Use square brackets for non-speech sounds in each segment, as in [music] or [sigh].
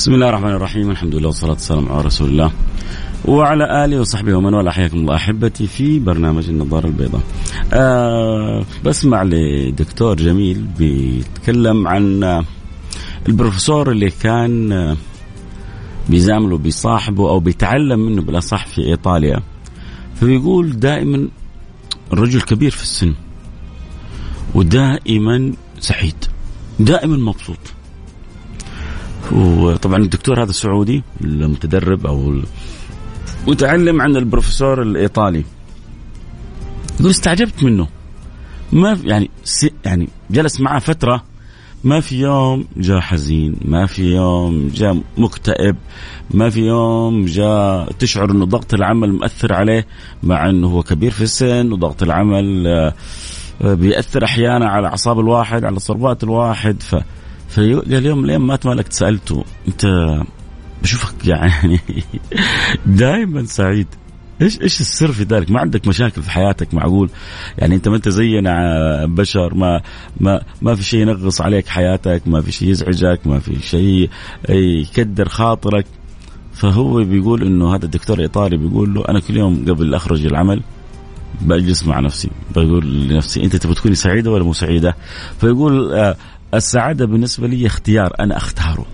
بسم الله الرحمن الرحيم. الحمد لله والصلاة والسلام على رسول الله وعلى آله وصحبه ومن والاه. حياكم الله أحبتي في برنامج النظارة البيضاء. أه بسمع لدكتور جميل بيتكلم عن البروفيسور اللي كان بيزامله بصاحبه أو بيتعلم منه بالأصح في إيطاليا. فبيقول دائما الرجل كبير في السن ودائما سعيد دائما مبسوط. وطبعا الدكتور هذا السعودي المتدرب أو متعلم عن البروفيسور الإيطالي. يقول استعجبت منه. ما في يعني يعني جلس معه فترة. ما في يوم جاء حزين ما في يوم جاء مكتئب ما في يوم جاء تشعر إنه ضغط العمل مؤثر عليه مع إنه هو كبير في السن وضغط العمل بيأثر أحيانا على أعصاب الواحد على صربات الواحد. ف فقال يوم من الأيام مات مالك سألته أنت بشوفك يعني [laughs] دائما سعيد إيش إيش السر في ذلك؟ ما عندك مشاكل في حياتك معقول؟ يعني أنت ما أنت زينا بشر ما ما ما في شيء ينغص عليك حياتك، ما في شيء يزعجك، ما في شيء يكدر خاطرك. فهو بيقول إنه هذا الدكتور الإيطالي بيقول له أنا كل يوم قبل أخرج العمل بجلس مع نفسي بقول لنفسي أنت تبغى تكوني سعيدة ولا مو سعيدة؟ فيقول آه السعادة بالنسبة لي اختيار أنا أختاره.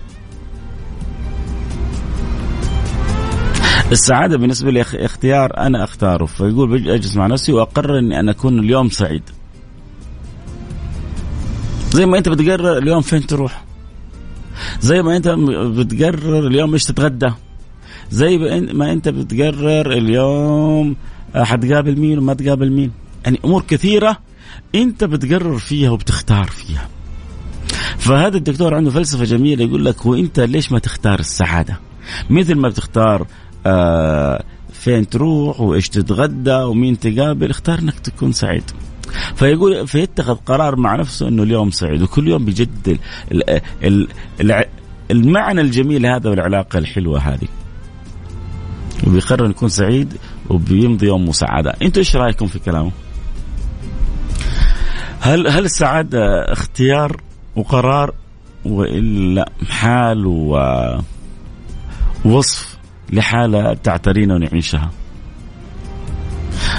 السعادة بالنسبة لي اختيار أنا أختاره. فيقول أجلس مع نفسي وأقرر أني أنا أكون اليوم سعيد. زي ما أنت بتقرر اليوم فين تروح. زي ما أنت بتقرر اليوم إيش تتغدى. زي ما أنت بتقرر اليوم حتقابل مين وما تقابل مين. يعني أمور كثيرة أنت بتقرر فيها وبتختار فيها. فهذا الدكتور عنده فلسفة جميلة يقول لك وانت ليش ما تختار السعادة؟ مثل ما بتختار آه فين تروح وإيش تتغدى ومين تقابل اختار إنك تكون سعيد. فيقول فيتخذ قرار مع نفسه إنه اليوم سعيد وكل يوم بيجدد المعنى الجميل هذا والعلاقة الحلوة هذه. وبيقرر يكون سعيد وبيمضي يوم سعاده، أنتوا إيش رأيكم في كلامه؟ هل هل السعادة اختيار وقرار وإلا حال ووصف لحالة تعترينا ونعيشها.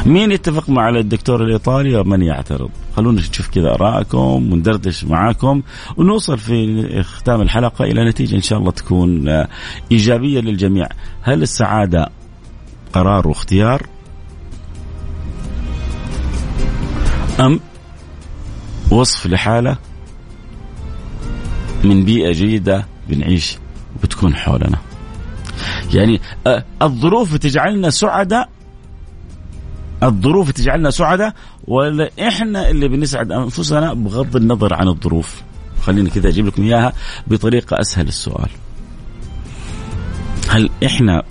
مين يتفق مع الدكتور الإيطالي ومن يعترض؟ خلونا نشوف كذا آرائكم وندردش معاكم ونوصل في ختام الحلقة إلى نتيجة إن شاء الله تكون إيجابية للجميع. هل السعادة قرار واختيار؟ أم وصف لحالة من بيئة جيدة بنعيش وبتكون حولنا. يعني الظروف بتجعلنا سعداء الظروف تجعلنا سعداء ولا إحنا اللي بنسعد أنفسنا بغض النظر عن الظروف. خليني كذا أجيب لكم إياها بطريقة أسهل السؤال. هل إحنا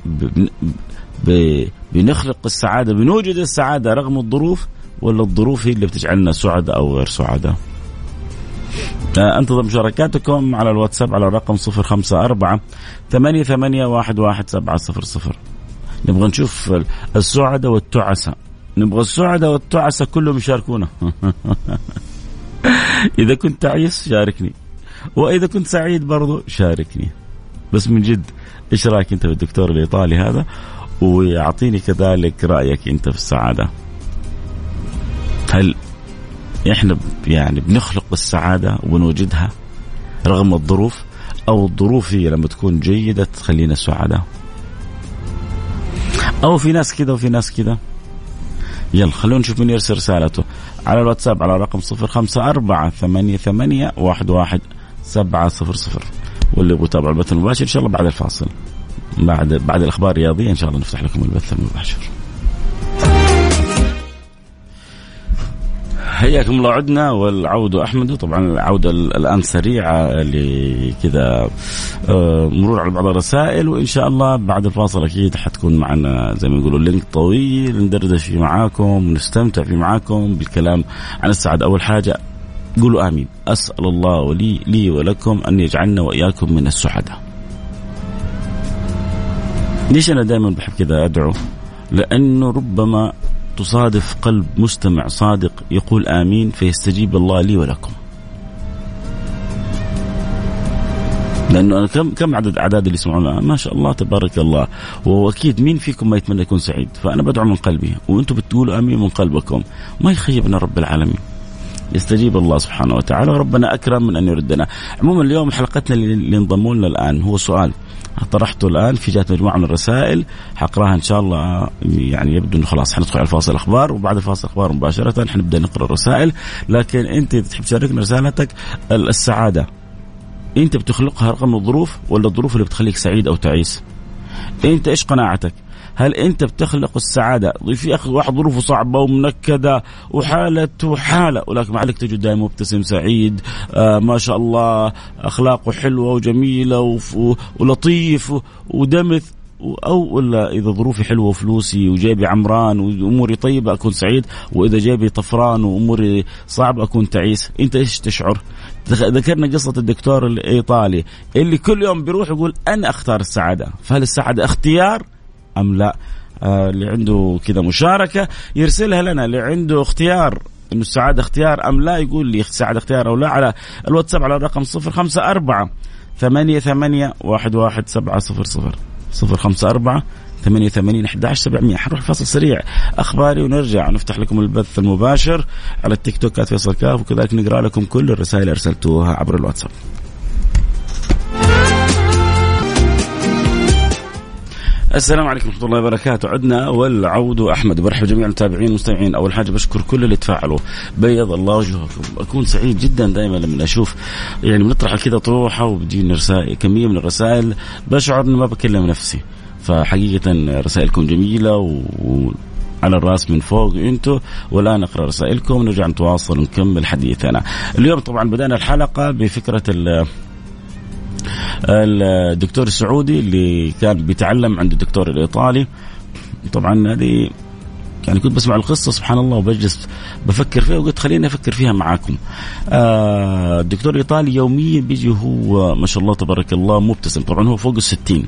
بنخلق السعادة بنوجد السعادة رغم الظروف ولا الظروف هي اللي بتجعلنا سعداء أو غير سعداء؟ أنتظر مشاركاتكم على الواتساب على الرقم 054 ثمانية ثمانية واحد واحد سبعة صفر صفر. نبغى نشوف السعداء والتعسة. نبغى السعداء والتعسة كلهم يشاركونا. [laughs] إذا كنت تعيس شاركني. وإذا كنت سعيد برضو شاركني. بس من جد إيش رأيك أنت بالدكتور الإيطالي هذا؟ ويعطيني كذلك رأيك أنت في السعادة. هل إحنا يعني بنخلق السعادة ونوجدها رغم الظروف أو الظروف هي لما تكون جيدة تخلينا سعداء. أو في ناس كذا وفي ناس كذا. يلا خلونا نشوف من يرسل رسالته. على الواتساب على رقم صفر خمسة أربعة ثمانية ثمانية واحد واحد سبعة صفر صفر. واللي يبغى يتابع البث المباشر إن شاء الله بعد الفاصل. بعد بعد الأخبار الرياضية إن شاء الله نفتح لكم البث المباشر. حياكم الله. عدنا والعودة أحمد. طبعا العودة الآن سريعة لكذا آه، مرور على بعض الرسائل وإن شاء الله بعد الفاصل أكيد حتكون معنا زي ما يقولوا لينك طويل ندردش فيه معاكم ونستمتع فيه معاكم بالكلام عن السعادة أول حاجة قولوا آمين. أسأل الله ولي لي ولكم أن يجعلنا وإياكم من السعداء. ليش أنا دائما بحب كذا أدعو؟ لأنه ربما تصادف قلب مستمع صادق يقول آمين فيستجيب الله لي ولكم. لأنه أنا كم كم عدد أعداد اللي يسمعون ما شاء الله تبارك الله. وأكيد مين فيكم ما يتمنى يكون سعيد؟ فأنا بدعو من قلبي. وأنتم بتقولوا آمين من قلبكم. ما يخيبنا رب العالمين. يستجيب الله سبحانه وتعالى. وربنا أكرم من أن يردنا. عموما اليوم حلقتنا اللي انضموا لنا الان هو سؤال. طرحته الآن في جات مجموعة من الرسائل حقرأها إن شاء الله يعني يبدو إنه خلاص حندخل على فاصل الاخبار وبعد فاصل الاخبار مباشرة حنبدأ نقرأ الرسائل لكن أنت تحب تشاركنا رسالتك السعادة أنت بتخلقها رقم الظروف ولا الظروف اللي بتخليك سعيد أو تعيس؟ أنت إيش قناعتك؟ هل أنت بتخلق السعادة؟ في أخي واحد ظروفه صعبة ومنكدة وحالته حالة ولكن مع ذلك تجد دائما مبتسم سعيد. آه ما شاء الله أخلاقه حلوة وجميلة ولطيف ودمث. أو ولا إذا ظروفي حلوة وفلوسي وجيبي عمران وأموري طيبة أكون سعيد وإذا جيبي طفران وأموري صعبة أكون تعيس. أنت إيش تشعر؟ ذكرنا قصة الدكتور الإيطالي اللي كل يوم بيروح يقول أنا أختار السعادة. فهل السعادة اختيار؟ أم لا؟ آه اللي عنده كذا مشاركة يرسلها لنا اللي عنده اختيار انه السعاده اختيار أم لا يقول لي السعاده اختيار أو لا على الواتساب على الرقم 054 ثمانية ثمانية واحد واحد سبعة صفر صفر. صفر خمسة أربعة ثمانية ثمانين أحد عشر سبعمية. حنروح فاصل سريع أخباري ونرجع نفتح لكم البث المباشر على التيك توك فيصل كاف وكذلك نقرأ لكم كل الرسائل اللي أرسلتوها عبر الواتساب. السلام عليكم ورحمة الله وبركاته. عدنا والعود أحمد. برحب جميع المتابعين والمستمعين. أول حاجة بشكر كل اللي تفاعلوا. بيض الله وجهكم. أكون سعيد جدا دائما لما أشوف يعني بنطرح كذا طروحة وبتجيني رسائل كمية من الرسائل. بشعر إني ما بكلم نفسي. فحقيقة رسائلكم جميلة و على الرأس من فوق أنتم والآن أقرأ رسائلكم. ونرجع نتواصل ونكمل حديثنا. اليوم طبعا بدأنا الحلقة بفكرة الدكتور السعودي اللي كان بيتعلم عند الدكتور الإيطالي. طبعا هذه يعني كنت بسمع القصة سبحان الله وبجلس بفكر فيها وقلت خليني أفكر فيها معاكم. آه الدكتور الإيطالي يوميا بيجي هو ما شاء الله تبارك الله مبتسم. طبعا هو فوق الستين.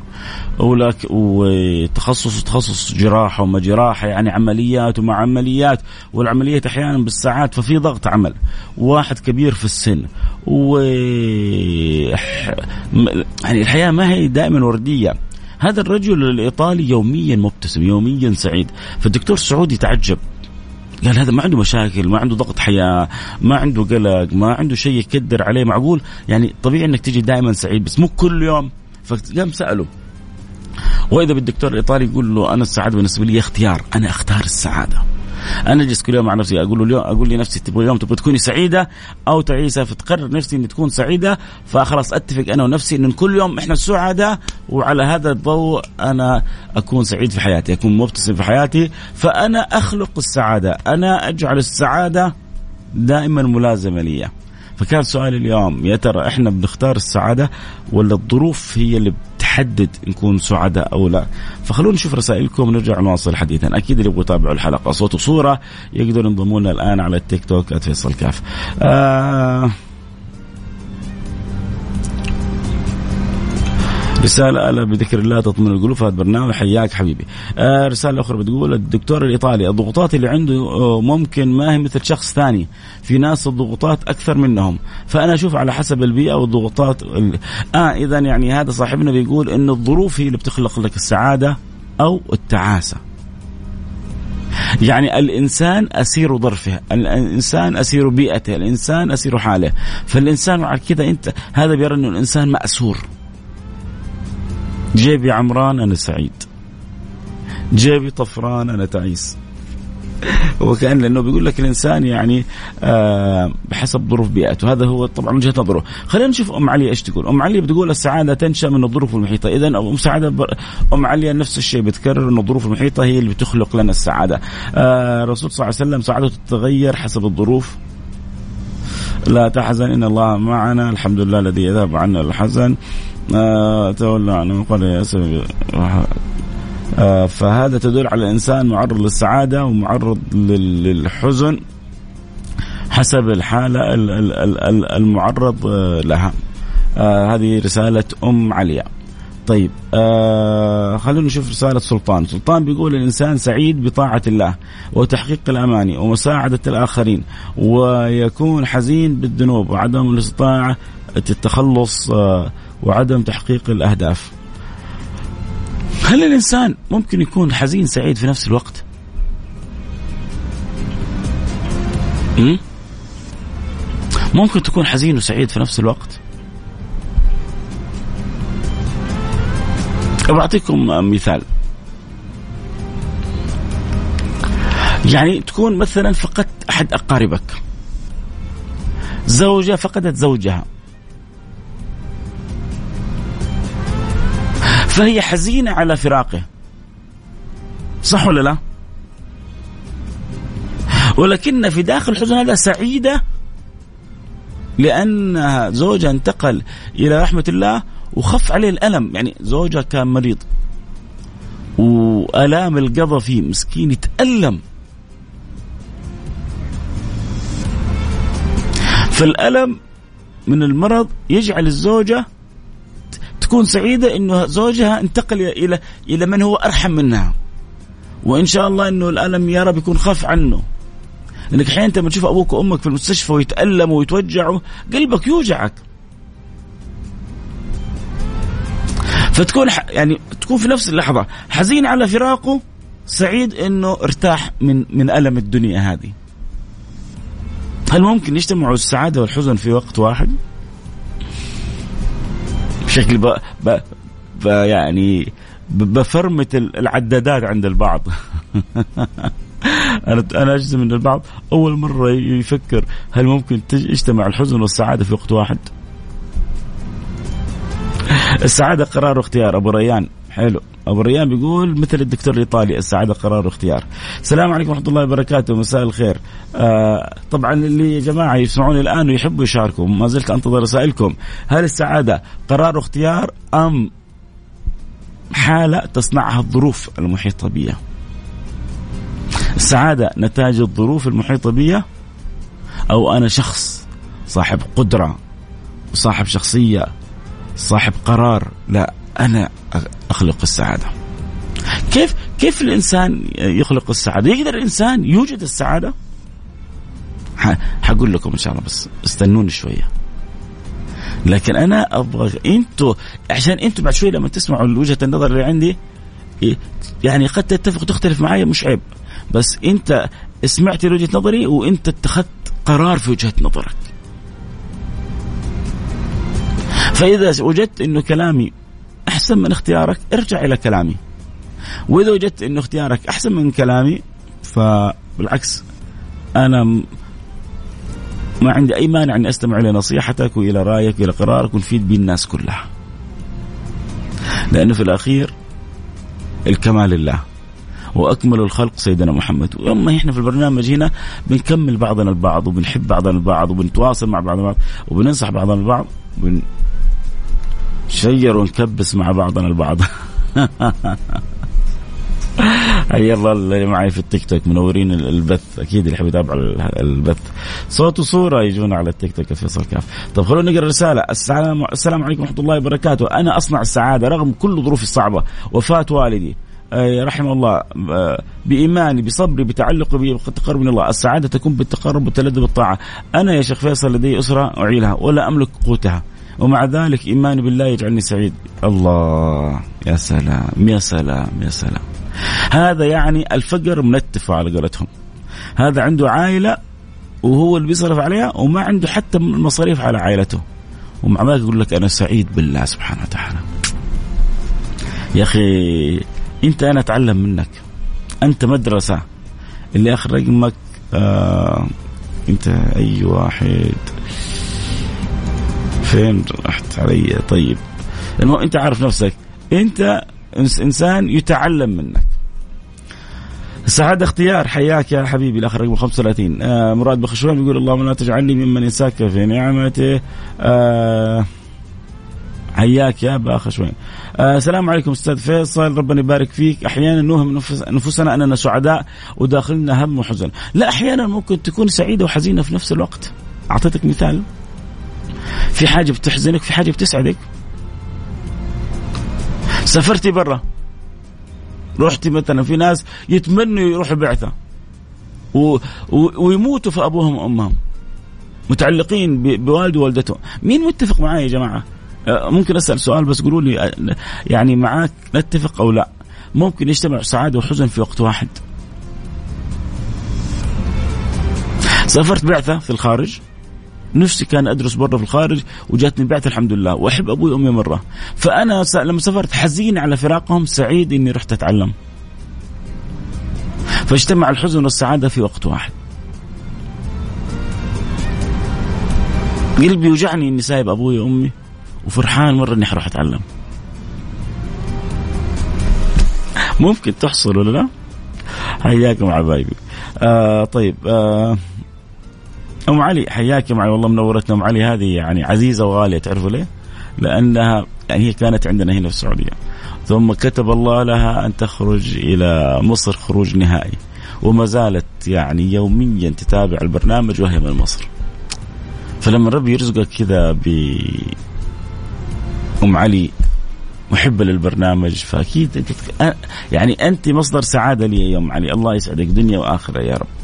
ولك وتخصص تخصص جراحة وما جراحة يعني عمليات ومع عمليات. والعمليات أحيانا بالساعات ففي ضغط عمل. واحد كبير في السن. و يعني الحياة ما هي دائما وردية. هذا الرجل الإيطالي يوميا مبتسم يوميا سعيد. فالدكتور السعودي تعجب. قال هذا ما عنده مشاكل ما عنده ضغط حياة ما عنده قلق ما عنده شيء يكدر عليه. معقول؟ يعني طبيعي إنك تجي دائما سعيد بس مو كل يوم. فقام سأله. وإذا بالدكتور الإيطالي يقول له أنا السعادة بالنسبة لي اختيار أنا أختار السعادة. أنا اجلس كل يوم مع نفسي أقول اليوم أقول لنفسي تبغى اليوم تبغى تكوني سعيدة أو تعيسه فتقرر نفسي إني تكون سعيدة فخلاص أتفق أنا ونفسي ان كل يوم إحنا سعداء وعلى هذا الضوء أنا أكون سعيد في حياتي أكون مبتسم في حياتي فأنا أخلق السعادة أنا أجعل السعادة دائما ملازمة لي. فكان سؤالي اليوم يا ترى إحنا بنختار السعادة ولا الظروف هي اللي بتحدد نكون سعداء أو لا؟ فخلونا نشوف رسائلكم ونرجع نواصل حديثنا أكيد اللي يبغوا يتابعوا الحلقة صوت وصورة يقدروا ينضموا لنا الآن على التيك توك @فيصل كاف. آه رسالة ألا بذكر الله تطمئن القلوب هذا البرنامج حياك حبيبي. آه رسالة أخرى بتقول الدكتور الإيطالي الضغوطات اللي عنده آه، ممكن ما هي مثل شخص ثاني، في ناس الضغوطات أكثر منهم، فأنا أشوف على حسب البيئة والضغوطات آه إذا يعني هذا صاحبنا بيقول إن الظروف هي اللي بتخلق لك السعادة أو التعاسة. يعني الإنسان أسير ظرفه، الإنسان أسير بيئته، الإنسان أسير حاله، فالإنسان على كذا أنت هذا بيرى إنه الإنسان مأسور. جيبي عمران أنا سعيد. جيبي طفران أنا تعيس. [laughs] وكان لأنه بيقول لك الإنسان يعني آه بحسب ظروف بيئته. هذا هو طبعا وجهة نظره. خلينا نشوف أم علي إيش تقول. أم علي بتقول السعادة تنشأ من الظروف المحيطة. اذا ام سعاده أم علي نفس الشيء بتكرر ان الظروف المحيطة هي اللي بتخلق لنا السعادة. آه الرسول صلى الله عليه وسلم سعادته تتغير حسب الظروف. لا تحزن إن الله معنا. الحمد لله الذي يذهب عنا الحزن. تولى يا آه فهذا تدل على الإنسان معرض للسعادة ومعرض للحزن حسب الحالة المعرض آه، لها. آه هذه رسالة أم عليا. طيب آه خلونا نشوف رسالة سلطان. سلطان بيقول الإنسان سعيد بطاعة الله وتحقيق الأماني ومساعدة الآخرين ويكون حزين بالذنوب وعدم الاستطاعة التخلص وعدم تحقيق الأهداف. هل الإنسان ممكن يكون حزين سعيد في نفس الوقت؟ ممكن تكون حزين وسعيد في نفس الوقت؟ بعطيكم مثال. يعني تكون مثلا فقدت أحد أقاربك. زوجة فقدت زوجها. فهي حزينة على فراقه. صح ولا لا؟ ولكن في داخل الحزن هذا سعيدة لأنها زوجها انتقل إلى رحمة الله وخف عليه الألم. يعني زوجها كان مريض. وآلام القضى فيه. مسكين يتألم. فالألم من المرض يجعل الزوجة تكون سعيدة إنه زوجها انتقل إلى إلى من هو أرحم منها. وإن شاء الله إنه الألم يا رب يكون خف عنه. لأنك أحيانا لما تشوف أبوك وأمك في المستشفى ويتألموا ويتوجعوا قلبك يوجعك. فتكون يعني تكون في نفس اللحظة حزين على فراقه سعيد إنه ارتاح من من ألم الدنيا هذه. هل ممكن يجتمعوا السعادة والحزن في وقت واحد؟ بشكل ب... ب... ب... يعني بفرمة العدادات عند البعض. [laughs] أنا أنا اجزم ان البعض. أول مرة يفكر هل ممكن يجتمع الحزن والسعادة في وقت واحد؟ السعادة قرار واختيار. أبو ريان حلو. أبو ريان بيقول مثل الدكتور الإيطالي السعادة قرار واختيار. السلام عليكم ورحمة الله وبركاته مساء الخير. آه طبعا اللي جماعة يسمعوني الآن ويحبوا يشاركوا ما زلت أنتظر رسائلكم هل السعادة قرار واختيار أم حالة تصنعها الظروف المحيطة بي السعادة نتاج الظروف المحيطة بي أو أنا شخص صاحب قدرة وصاحب شخصية صاحب قرار؟ لا. أنا أخلق السعادة. كيف كيف الإنسان يخلق السعادة؟ يقدر الإنسان يوجد السعادة؟ حقول لكم إن شاء الله بس استنوني شوية. لكن أنا أبغى إنتوا عشان إنتوا بعد شوية لما تسمعوا وجهة النظر اللي عندي يعني قد تتفق تختلف معي مش عيب. بس أنت سمعت وجهة نظري وأنت اتخذت قرار في وجهة نظرك. فإذا وجدت إنه كلامي أحسن من اختيارك ارجع إلى كلامي. وإذا وجدت انه اختيارك أحسن من كلامي فبالعكس أنا ما عندي أي مانع إني أستمع إلى نصيحتك وإلى رأيك وإلى قرارك ونفيد به الناس كلها. لأنه في الأخير الكمال لله. وأكمل الخلق سيدنا محمد. وأما إحنا في البرنامج هنا بنكمل بعضنا البعض وبنحب بعضنا البعض وبنتواصل مع بعضنا البعض وبننصح بعضنا البعض share ونكبس مع بعضنا البعض. [laughs] حيا الله اللي معي في التيك توك منورين البث. أكيد اللي يحب يتابع البث. صوت وصورة يجون على التيك توك فيصل كاف. طب خلونا نقرأ الرساله السلام السلام عليكم ورحمة الله وبركاته. أنا أصنع السعادة رغم كل ظروفي الصعبة. وفاة والدي. رحمه الله. بإيماني بصبري بتعلقي بالتقرب من الله. السعادة تكون بالتقرب والتلذذ بالطاعة. أنا يا شيخ فيصل لدي أسرة أعيلها ولا أملك قوتها. ومع ذلك إيماني بالله يجعلني سعيد. الله يا سلام يا سلام يا سلام. هذا يعني الفقر منتف على قولتهم. هذا عنده عائلة وهو اللي بيصرف عليها وما عنده حتى المصاريف على عائلته. ومع ذلك يقول لك أنا سعيد بالله سبحانه وتعالى. يا أخي أنت أنا أتعلم منك. أنت مدرسة. اللي اخر رقمك آه أنت أي واحد. فين رحت علي؟ طيب. المهم أنت عارف نفسك. أنت إنسان يتعلم منك. السعادة اختيار. حياك يا حبيبي. الآخر رقم 35 آه مراد بخشوان يقول اللهم لا تجعلني ممن ينساك في نعمته. آه حياك يا باخشوين آه السلام عليكم أستاذ فيصل. ربنا يبارك فيك. أحيانا نوهم نفوسنا أننا سعداء وداخلنا هم وحزن لا أحيانا ممكن تكون سعيدة وحزينة في نفس الوقت. أعطيتك مثال؟ في حاجة بتحزنك في حاجة بتسعدك. سافرتي برا. رحتي مثلا في ناس يتمنوا يروحوا بعثة. و... و... ويموتوا في أبوهم وأمهم. متعلقين ب... بوالد ووالدته. مين متفق معي يا جماعة؟ ممكن أسأل سؤال بس قولوا لي يعني معاك نتفق أو لا. ممكن يجتمع سعادة وحزن في وقت واحد. سافرت بعثة في الخارج. نفسي كان أدرس برا في الخارج وجاتني بعثه الحمد لله. وأحب أبوي وأمي مرة. فأنا لما سافرت حزين على فراقهم سعيد إني رحت أتعلم. فاجتمع الحزن والسعادة في وقت واحد. قلبي يوجعني إني سايب أبوي وأمي وفرحان مرة إني حروح أتعلم. ممكن تحصل ولا لا؟ حياكم حبايبي آه طيب آه أم علي حياك معي والله منورتنا أم علي هذه يعني عزيزة وغالية تعرفوا ليه؟ لأنها يعني هي كانت عندنا هنا في السعودية ثم كتب الله لها أن تخرج إلى مصر خروج نهائي وما زالت يعني يوميا تتابع البرنامج وهي من مصر. فلما ربي يرزقك كذا ب أم علي محبة للبرنامج فأكيد انت يعني أنت مصدر سعادة لي يا أم علي الله يسعدك دنيا وآخرة يا رب.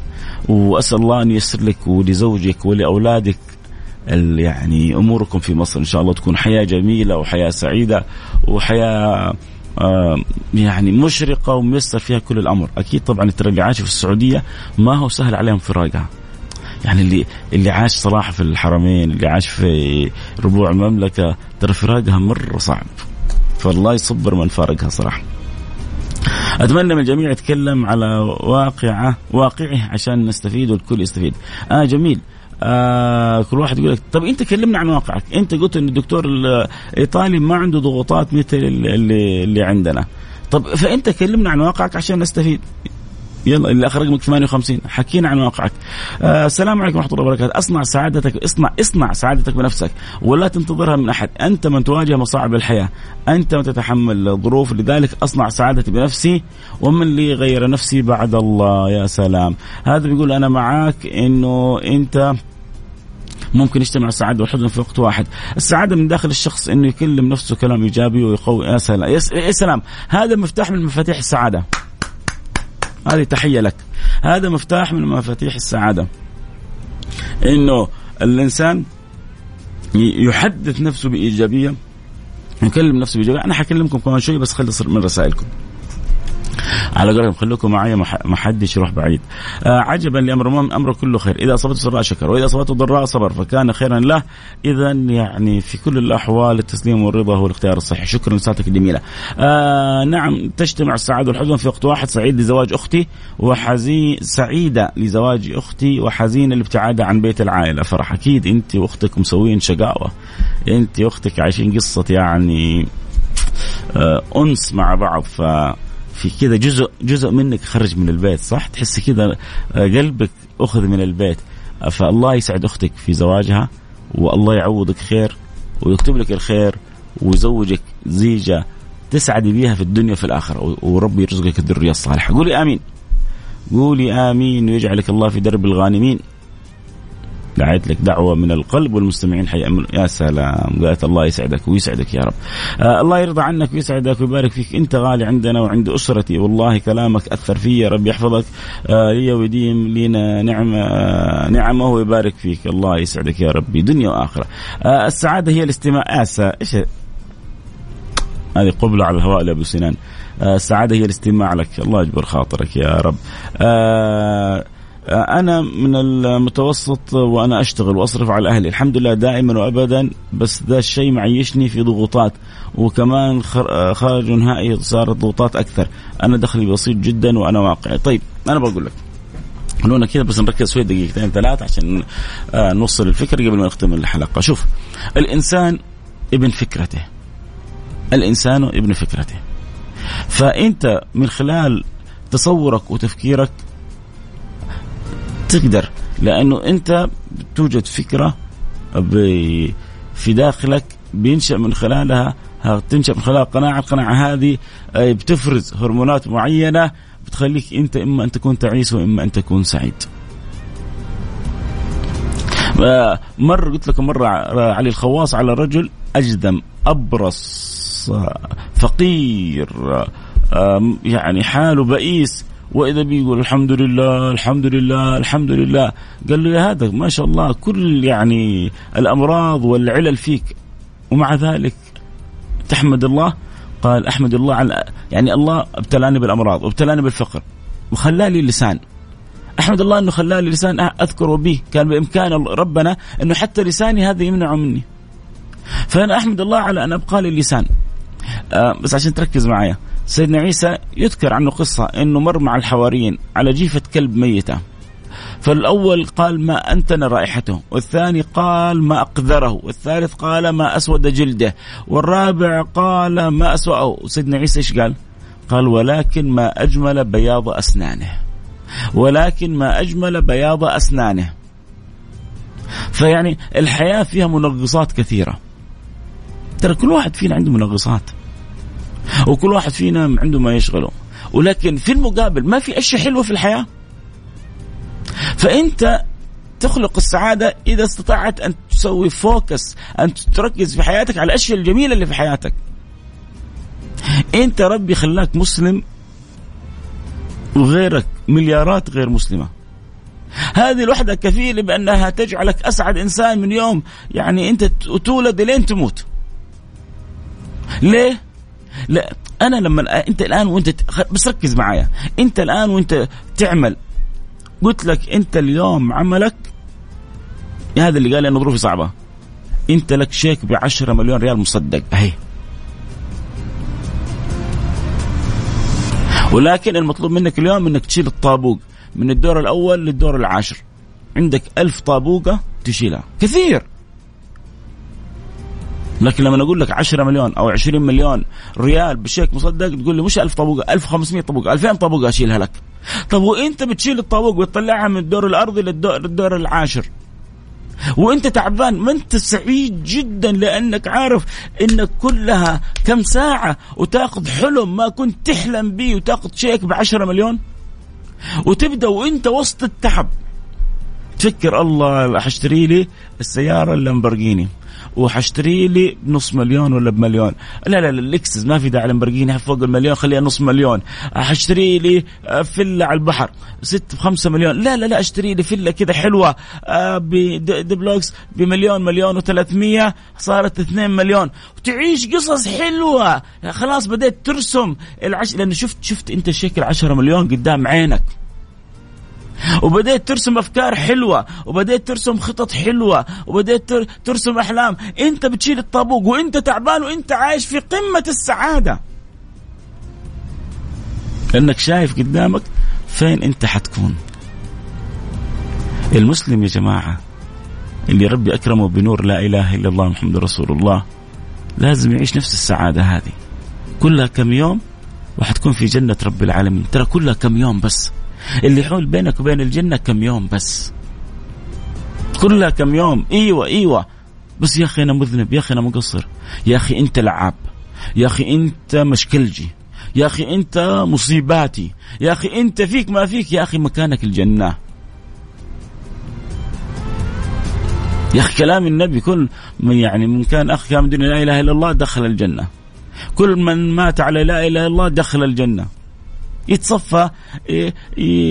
وأسأل الله أن ييسر لك ولزوجك ولأولادك يعني أموركم في مصر إن شاء الله تكون حياة جميلة وحياة سعيدة وحياة آه يعني مشرقة وميسر فيها كل الأمر، أكيد طبعا ترى اللي عاش في السعودية ما هو سهل عليهم فراقها. يعني اللي اللي عاش صراحة في الحرمين، اللي عاش في ربوع المملكة ترى فراقها مرة صعب. فالله يصبر من فارقها صراحة. أتمنى من الجميع يتكلم على واقعة واقعه عشان نستفيد والكل يستفيد. آه جميل. آه كل واحد يقول لك طب أنت كلمنا عن واقعك. أنت قلت إن الدكتور الإيطالي ما عنده ضغوطات مثل اللي اللي عندنا. طب فأنت كلمنا عن واقعك عشان نستفيد. يلا اللي آخر رقمك 58 حكينا عن واقعك. آه السلام عليكم ورحمة الله وبركاته. اصنع سعادتك اصنع اصنع سعادتك بنفسك ولا تنتظرها من أحد. أنت من تواجه مصاعب الحياة. أنت من تتحمل الظروف. لذلك أصنع سعادتي بنفسي ومن لي غير نفسي بعد الله. يا سلام. هذا بيقول أنا معاك إنه أنت ممكن يجتمع السعادة والحزن في وقت واحد، السعادة من داخل الشخص إنه يكلم نفسه كلام إيجابي ويقوي. يا سلام. يا سلام. هذا مفتاح من مفاتيح السعادة. هذه تحية لك. هذا مفتاح من مفاتيح السعادة. إنه الإنسان يحدث نفسه بإيجابية يكلم نفسه بإيجابية. أنا حكلمكم كمان شوي بس خلص من رسائلكم. على قولهم خلوكم معي ما حدش يروح بعيد. آه عجبا لامر المؤمن امره كله خير. إذا أصابته سراء شكر وإذا أصابته ضراء صبر فكان خيرا له. اذا يعني في كل الأحوال التسليم والرضا هو الاختيار الصحيح. شكرا لساعتك الجميلة. آه نعم تجتمع السعادة والحزن في وقت واحد سعيد لزواج أختي وحزين سعيدة لزواج أختي وحزينه لابتعادها عن بيت العائلة. فرح أكيد أنت وأختك مسوين شقاوة. أنت وأختك عايشين قصة يعني آه أنس مع بعض ف في كذا جزء جزء منك خرج من البيت صح؟ تحس كذا آه، قلبك أخذ من البيت. فالله يسعد أختك في زواجها والله يعوضك خير ويكتب لك الخير ويزوجك زيجة تسعدي بيها في الدنيا وفي الآخرة وربي يرزقك الذرية الصالحة. قولي آمين. قولي آمين ويجعلك الله في درب الغانمين. دعيت لك دعوة من القلب والمستمعين. حيأمن يا سلام. قالت الله يسعدك ويسعدك يا رب. آه الله يرضى عنك ويسعدك ويبارك فيك. أنت غالي عندنا وعند أسرتي. والله كلامك أثر في رب يحفظك. آه لي ويديم لنا نعمه آه نعمه ويبارك فيك. الله يسعدك يا ربي. دنيا وآخرة. آه السعادة هي الاستماع. اسا إيش هذه قبلة على الهواء لأبو سنان. آه السعادة هي الاستماع لك. الله يجبر خاطرك يا رب. آه أنا من المتوسط وأنا أشتغل وأصرف على أهلي. الحمد لله دائما وابدا بس ذا الشيء معيشني في ضغوطات وكمان خارج نهائي صارت ضغوطات أكثر. أنا دخلي بسيط جدا وأنا واقعي. طيب أنا بقول لك خلونا كذا بس نركز شوي دقيقتين ثلاث عشان آه نوصل الفكرة قبل ما نختم الحلقة. شوف الإنسان ابن فكرته. الإنسان ابن فكرته. فأنت من خلال تصورك وتفكيرك تقدر لأنه أنت توجد فكرة في داخلك بينشأ من خلالها تنشأ من خلال قناعة القناعة هذه آه، بتفرز هرمونات معينة بتخليك أنت إما أن تكون تعيس وإما أن تكون سعيد. آه، مر قلت لكم مرة علي الخواص على رجل أجدم أبرص آه، فقير يعني حاله بئيس وإذا بيقول الحمد لله الحمد لله الحمد لله. قال له يا هذا ما شاء الله كل يعني الأمراض والعلل فيك. ومع ذلك تحمد الله؟ قال أحمد الله على يعني الله ابتلاني بالأمراض وابتلاني بالفقر وخلالي لسان. أحمد الله إنه خلالي لسان أذكر به. كان بإمكان ربنا إنه حتى لساني هذا يمنعه مني. فأنا أحمد الله على أن أبقى لي اللسان آه بس عشان تركز معايا. سيدنا عيسى يذكر عنه قصة أنه مر مع الحواريين على جيفة كلب ميتة. فالأول قال ما أنتن رائحته والثاني قال ما أقذره والثالث قال ما أسود جلده والرابع قال ما أسوأه. سيدنا عيسى إيش قال؟ قال ولكن ما أجمل بياض أسنانه. ولكن ما أجمل بياض أسنانه. فيعني الحياة فيها منغصات كثيرة. ترى كل واحد فينا عنده منغصات. وكل واحد فينا عنده ما يشغله. ولكن في المقابل ما في أشياء حلوة في الحياة. فأنت تخلق السعادة إذا استطعت أن تسوي فوكس أن تركز في حياتك على الأشياء الجميلة اللي في حياتك. أنت ربي خلاك مسلم وغيرك مليارات غير مسلمة. هذه الوحدة كفيلة بأنها تجعلك أسعد إنسان من يوم. يعني أنت تولد لين تموت. ليه؟ لا أنا لما أنت الآن وأنت بس ركز معايا. أنت الآن وأنت تعمل قلت لك أنت اليوم عملك هذا اللي قال لي انه ظروفي صعبة. أنت لك شيك ب 10 مليون ريال مصدق. أهي. ولكن المطلوب منك اليوم إنك تشيل الطابوق. من الدور الأول للدور العاشر. عندك ألف طابوقة تشيلها. كثير. لكن لما أقول لك 10 مليون أو 20 مليون ريال بشيك مصدق تقول لي مش 1000 طابوقه 1500 طابوقه 2000 طابوقه أشيلها لك. طب وإنت بتشيل الطابوق وتطلعها من الدور الأرضي للدور, للدور العاشر؟ وإنت تعبان ما أنت سعيد جدا لأنك عارف انك كلها كم ساعة وتأخذ حلم ما كنت تحلم به وتأخذ شيك ب 10 مليون؟ وتبدأ وإنت وسط التعب. تفكر الله حاشتري لي السيارة اللامبرجيني وحشتري لي بنص مليون ولا بمليون. لا لا لا الإكسس ما في داعي لامبرجيني فوق المليون خليها نص مليون. حشتري لي آه، فيلا على البحر ست بخمسة مليون. لا لا لا اشتري لي فيلا كذا حلوة آه، بدبلوكس بمليون مليون و300 صارت 2 مليون. وتعيش قصص حلوة. خلاص بديت ترسم العش لأنه شفت شفت أنت شكل 10 مليون قدام عينك. وبدأت ترسم أفكار حلوة وبدأت ترسم خطط حلوة وبدأت ترسم أحلام. أنت بتشيل الطابوق وأنت تعبان وأنت عايش في قمة السعادة. لأنك شايف قدامك فين أنت حتكون. المسلم يا جماعة اللي ربي أكرمه بنور لا إله إلا الله محمد رسول الله لازم يعيش نفس السعادة هذه. كلها كم يوم وحتكون في جنة رب العالمين. ترى كلها كم يوم بس. اللي يحول بينك وبين الجنة كم يوم بس. كلها كم يوم. إيوه إيوه. بس يا أخي أنا مذنب يا أخي أنا مقصر. يا أخي أنت لعاب. يا أخي أنت مشكلجي. يا أخي أنت مصيباتي. يا أخي أنت فيك ما فيك. يا أخي مكانك الجنة. يا أخي كلام النبي كل من يعني من كان أخ كان لا إله إلا الله دخل الجنة. كل من مات على لا إله إلا الله دخل الجنة. يتصفى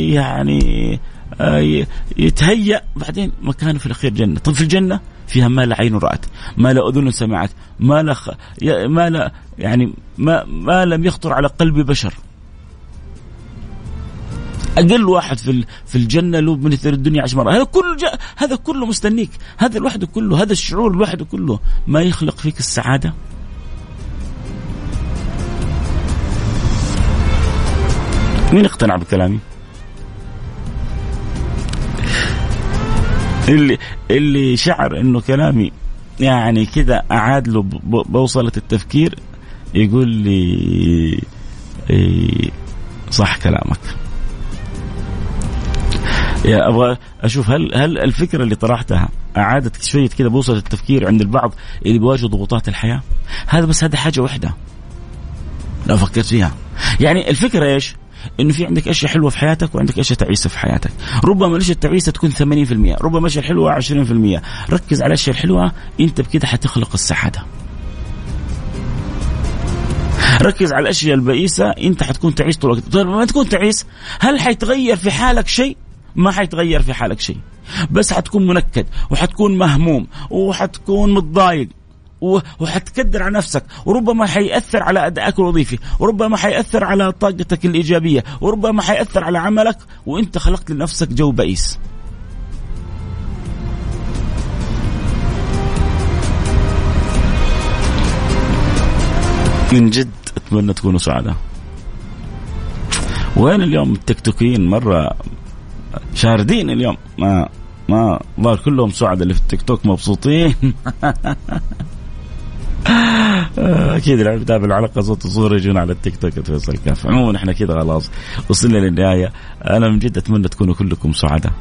يعني آه، يتهيأ بعدين مكانه في الأخير جنة. طب في الجنة؟ فيها ما لا عين رأت ما لا أذن سمعت ما لا خ... ما لا يعني ما ما لم يخطر على قلب بشر. أقل واحد في في الجنة له من الدنيا عشر مرات. هذا كله جا... هذا كله مستنيك. هذا لوحده كله هذا الشعور لوحده كله ما يخلق فيك السعادة؟ مين اقتنع بكلامي؟ اللي اللي شعر إنه كلامي يعني كذا أعاد له بوصلة التفكير يقول لي إيه صح كلامك. يا أبغى أشوف هل هل الفكرة اللي طرحتها أعادت شوية كذا بوصلة التفكير عند البعض اللي بيواجهوا ضغوطات الحياة؟ هذا بس هذا حاجة واحدة لو فكرت فيها. يعني الفكرة إيش؟ إنه في عندك أشياء حلوة في حياتك وعندك أشياء تعيسة في حياتك. ربما الاشياء التعيسة تكون 80% ربما الاشياء الحلوه 20% ركز على الاشياء الحلوه أنت بكده حتخلق السعادة. ركز على الأشياء البئيسه أنت حتكون تعيس طول الوقت. طيب ما تكون تعيس هل حيتغير في حالك شيء؟ ما حيتغير في حالك شيء. بس حتكون منكد وحتكون مهموم وحتكون متضايق. وحتكدر على نفسك وربما حيأثر على أدائك الوظيفي وربما حيأثر على طاقتك الإيجابية وربما حيأثر على عملك وانت خلقت لنفسك جو بئيس من جد اتمنى تكونوا سعداء وين اليوم التيك توكيين مره شاردين اليوم ما ما ظهر كلهم سعداء اللي في التيك توك مبسوطين أكيد اللي يتابع الحلقة صوت وصوره يجون على التيك توك فيصل كاف. عموما إحنا كذا خلاص وصلنا للنهاية. أنا من جد أتمنى تكونوا كلكم سعداء.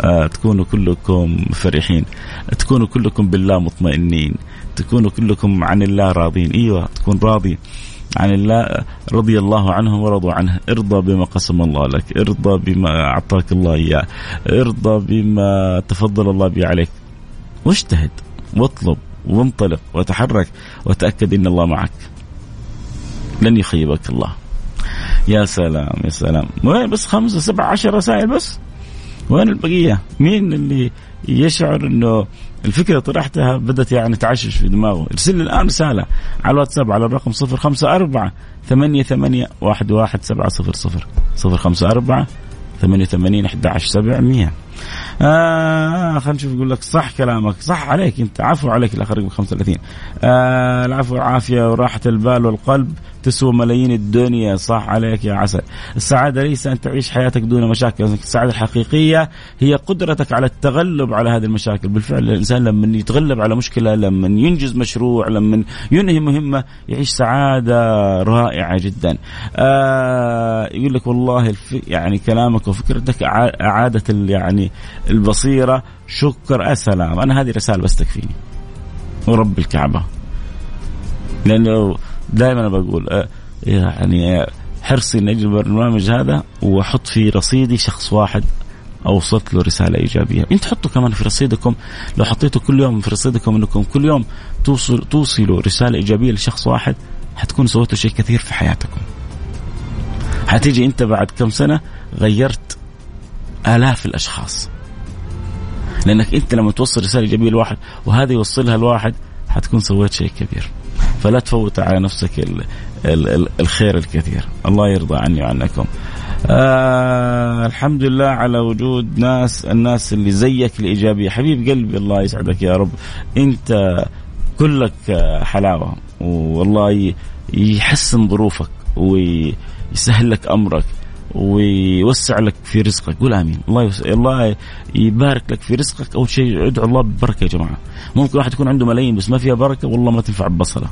آه تكونوا كلكم فرحين. تكونوا كلكم بالله مطمئنين. تكونوا كلكم عن الله راضين. إيوه تكون راضي عن الله رضي الله عنهم ورضوا عنه. ارضى بما قسم الله لك. ارضى بما أعطاك الله إياه. ارضى بما تفضل الله به عليك. واجتهد واطلب. وانطلق وتحرك وتأكد إن الله معك. لن يخيبك الله. يا سلام يا سلام. وين بس خمسة سبعة عشر رسائل بس؟ وين البقية؟ مين اللي يشعر إنه الفكرة طرحتها بدأت يعني تعشش في دماغه؟ ارسل لي الآن رسالة على الواتساب على الرقم 054 ثمانية ثمانية واحد واحد سبعة صفر صفر. صفر خمسة أربعة ثمانية ثمانين أحد عشر سبعمية. آه خلينا نشوف يقول لك صح كلامك. صح عليك أنت. عفو عليك الأخ رقم 35 آه العفو والعافيه وراحة البال والقلب. تسوى ملايين الدنيا. صح عليك يا عسل. السعادة ليس أن تعيش حياتك دون مشاكل. السعادة الحقيقية هي قدرتك على التغلب على هذه المشاكل. بالفعل الإنسان لما يتغلب على مشكلة لما ينجز مشروع لما ينهي مهمة يعيش سعادة رائعة جدا. آه يقول لك والله يعني كلامك وفكرتك اعاده يعني البصيرة شكر السلام. أنا هذه رساله بس تكفيني. ورب الكعبة. لأنه دائما بقول آه، يعني حرصي ان أجي البرنامج هذا وأحط في رصيدي شخص واحد اوصلت له رسالة إيجابية، انت حطوا كمان في رصيدكم لو حطيتوا كل يوم في رصيدكم إنكم كل يوم توصل توصلوا رسالة إيجابية لشخص واحد حتكونوا سويتوا شيء كثير في حياتكم. حتيجي أنت بعد كم سنة غيرت آلاف الأشخاص. لأنك أنت لما توصل رسالة ايجابيه لواحد وهذا يوصلها لواحد حتكون سويت شيء كبير. فلا تفوت على نفسك ال ال ال الخير الكثير. الله يرضى عني وعنكم. آه الحمد لله على وجود ناس الناس اللي زيك الإيجابية. حبيب قلبي الله يسعدك يا رب. أنت كلك حلاوة والله يحسن ظروفك ويسهل لك أمرك. ويوسع لك في رزقك. قول آمين. الله يوسع الله يبارك لك في رزقك. أول شيء ادعو الله بالبركه يا جماعة. ممكن واحد يكون عنده ملايين بس ما فيها بركة والله ما تنفع ببصلة.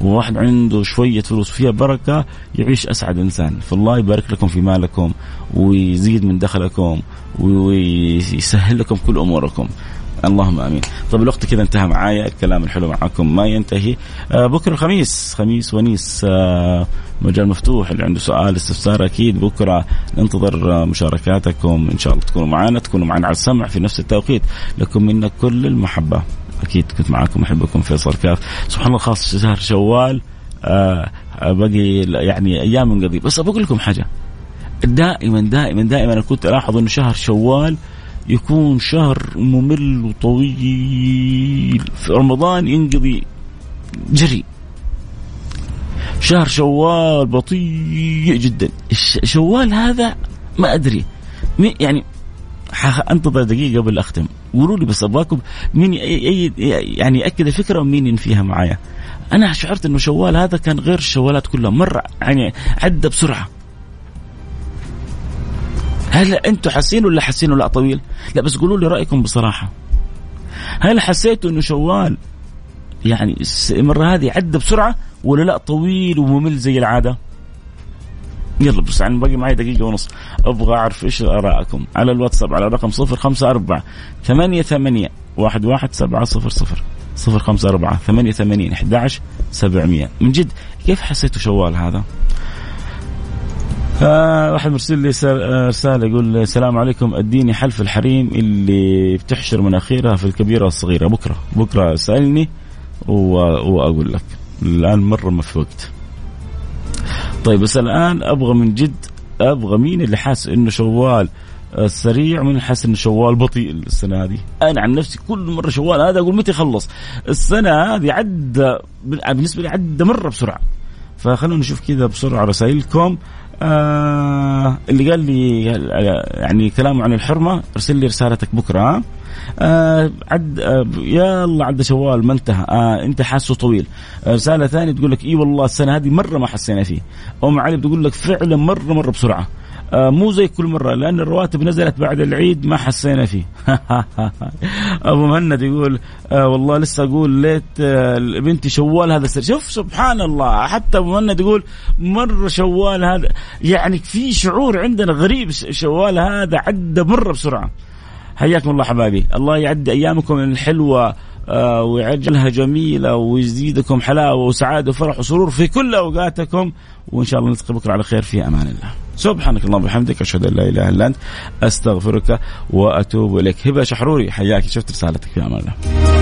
وواحد عنده شوية فلوس فيها بركة يعيش أسعد إنسان. فالله يبارك لكم في مالكم ويزيد من دخلكم ويسهل لكم كل أموركم. اللهم آمين. طيب الوقت كذا انتهى معايا. الكلام الحلو معكم ما ينتهي. آه بكرة الخميس خميس ونيس آه مجال مفتوح. اللي عنده سؤال استفسار أكيد بكرة. ننتظر آه مشاركاتكم. إن شاء الله تكونوا معنا تكونوا معنا على السمع في نفس التوقيت. لكم منا كل المحبة. أكيد كنت معاكم أحبكم فيصل كاف. سبحان الله خاص شهر شوال. آه باقي يعني أيام من قبل بس أبغى لكم حاجة. دائما دائما دائما أنا كنت ألاحظ إنه شهر شوال يكون شهر ممل وطويل. في رمضان ينقضي جري شهر شوال بطيء جدا. شوال هذا ما أدري. يعني انتظر دقيقة قبل أختم. قولوا لي بس أبغاكم مين يعني يأكد الفكرة ومين ينفيها معايا. أنا شعرت إنه شوال هذا كان غير الشوالات كلها. مرة يعني عدى بسرعة. هل أنتم حاسين ولا حاسين؟ لا طويل؟ لا بس قولوا لي رأيكم بصراحة. هل حسيتوا إنه شوال؟ يعني المرة هذه عدى بسرعة ولا لا؟ طويل وممل زي العادة؟ يلا بس يعني باقي معي دقيقة ونص. أبغى أعرف إيش آراءكم على الواتساب على رقم صفر خمسة أربعة ثمانية ثمانية واحد واحد سبعة صفر صفر. صفر خمسة أربعة ثمانية أحد سبعمية. من جد كيف حسيتوا شوال هذا؟ آه واحد مرسل لي آه، رسالة يقول السلام عليكم. أديني حلف الحريم اللي بتحشر مناخيرها في الكبيرة والصغيرة. بكرة بكرة سألني وأقول لك. الآن مرة ما في وقت طيب بس الآن أبغى من جد أبغى مين اللي حاس إنه شوال؟ سريع من حاسس إنه شوال بطيء السنة هذه؟ أنا عن نفسي كل مرة شوال هذا أقول متى يخلص؟ السنة هذه عدى بالنسبة لي عدى مرة بسرعة. فخلونا نشوف كذا بسرعة رسائلكم. آه اللي قال لي يعني كلامه عن الحرمة ارسل لي رسالتك بكرة آه. عد آه يلا عد شوال ما انتهى. آه انت حاسه طويل. آه رسالة ثانية تقول لك إي والله السنة هذه مرة ما حسينا فيه. أم علي بتقول لك فعلا مرة مرة بسرعة. آه مو زي كل مرة لأن الرواتب نزلت بعد العيد ما حسينا فيه. [laughs] أبو مهند يقول آه والله لسه أقول ليت آه بنتي شوال هذا سر شوف سبحان الله. حتى أبو مهند يقول مرة شوال هذا. يعني في شعور عندنا غريب شوال هذا عدى مرة بسرعة. حياكم الله حبايبي. الله يعدي أيامكم الحلوة آه ويعجلها جميلة ويزيدكم حلاوة وسعادة وفرح وسرور في كل أوقاتكم. وإن شاء الله نلتقي بكرة على خير في أمان الله. سبحانك اللهم وبحمدك أشهد أن لا إله إلا أنت أستغفرك وأتوب إليك. هبة شحروري حياك. شفت رسالتك أمان الله.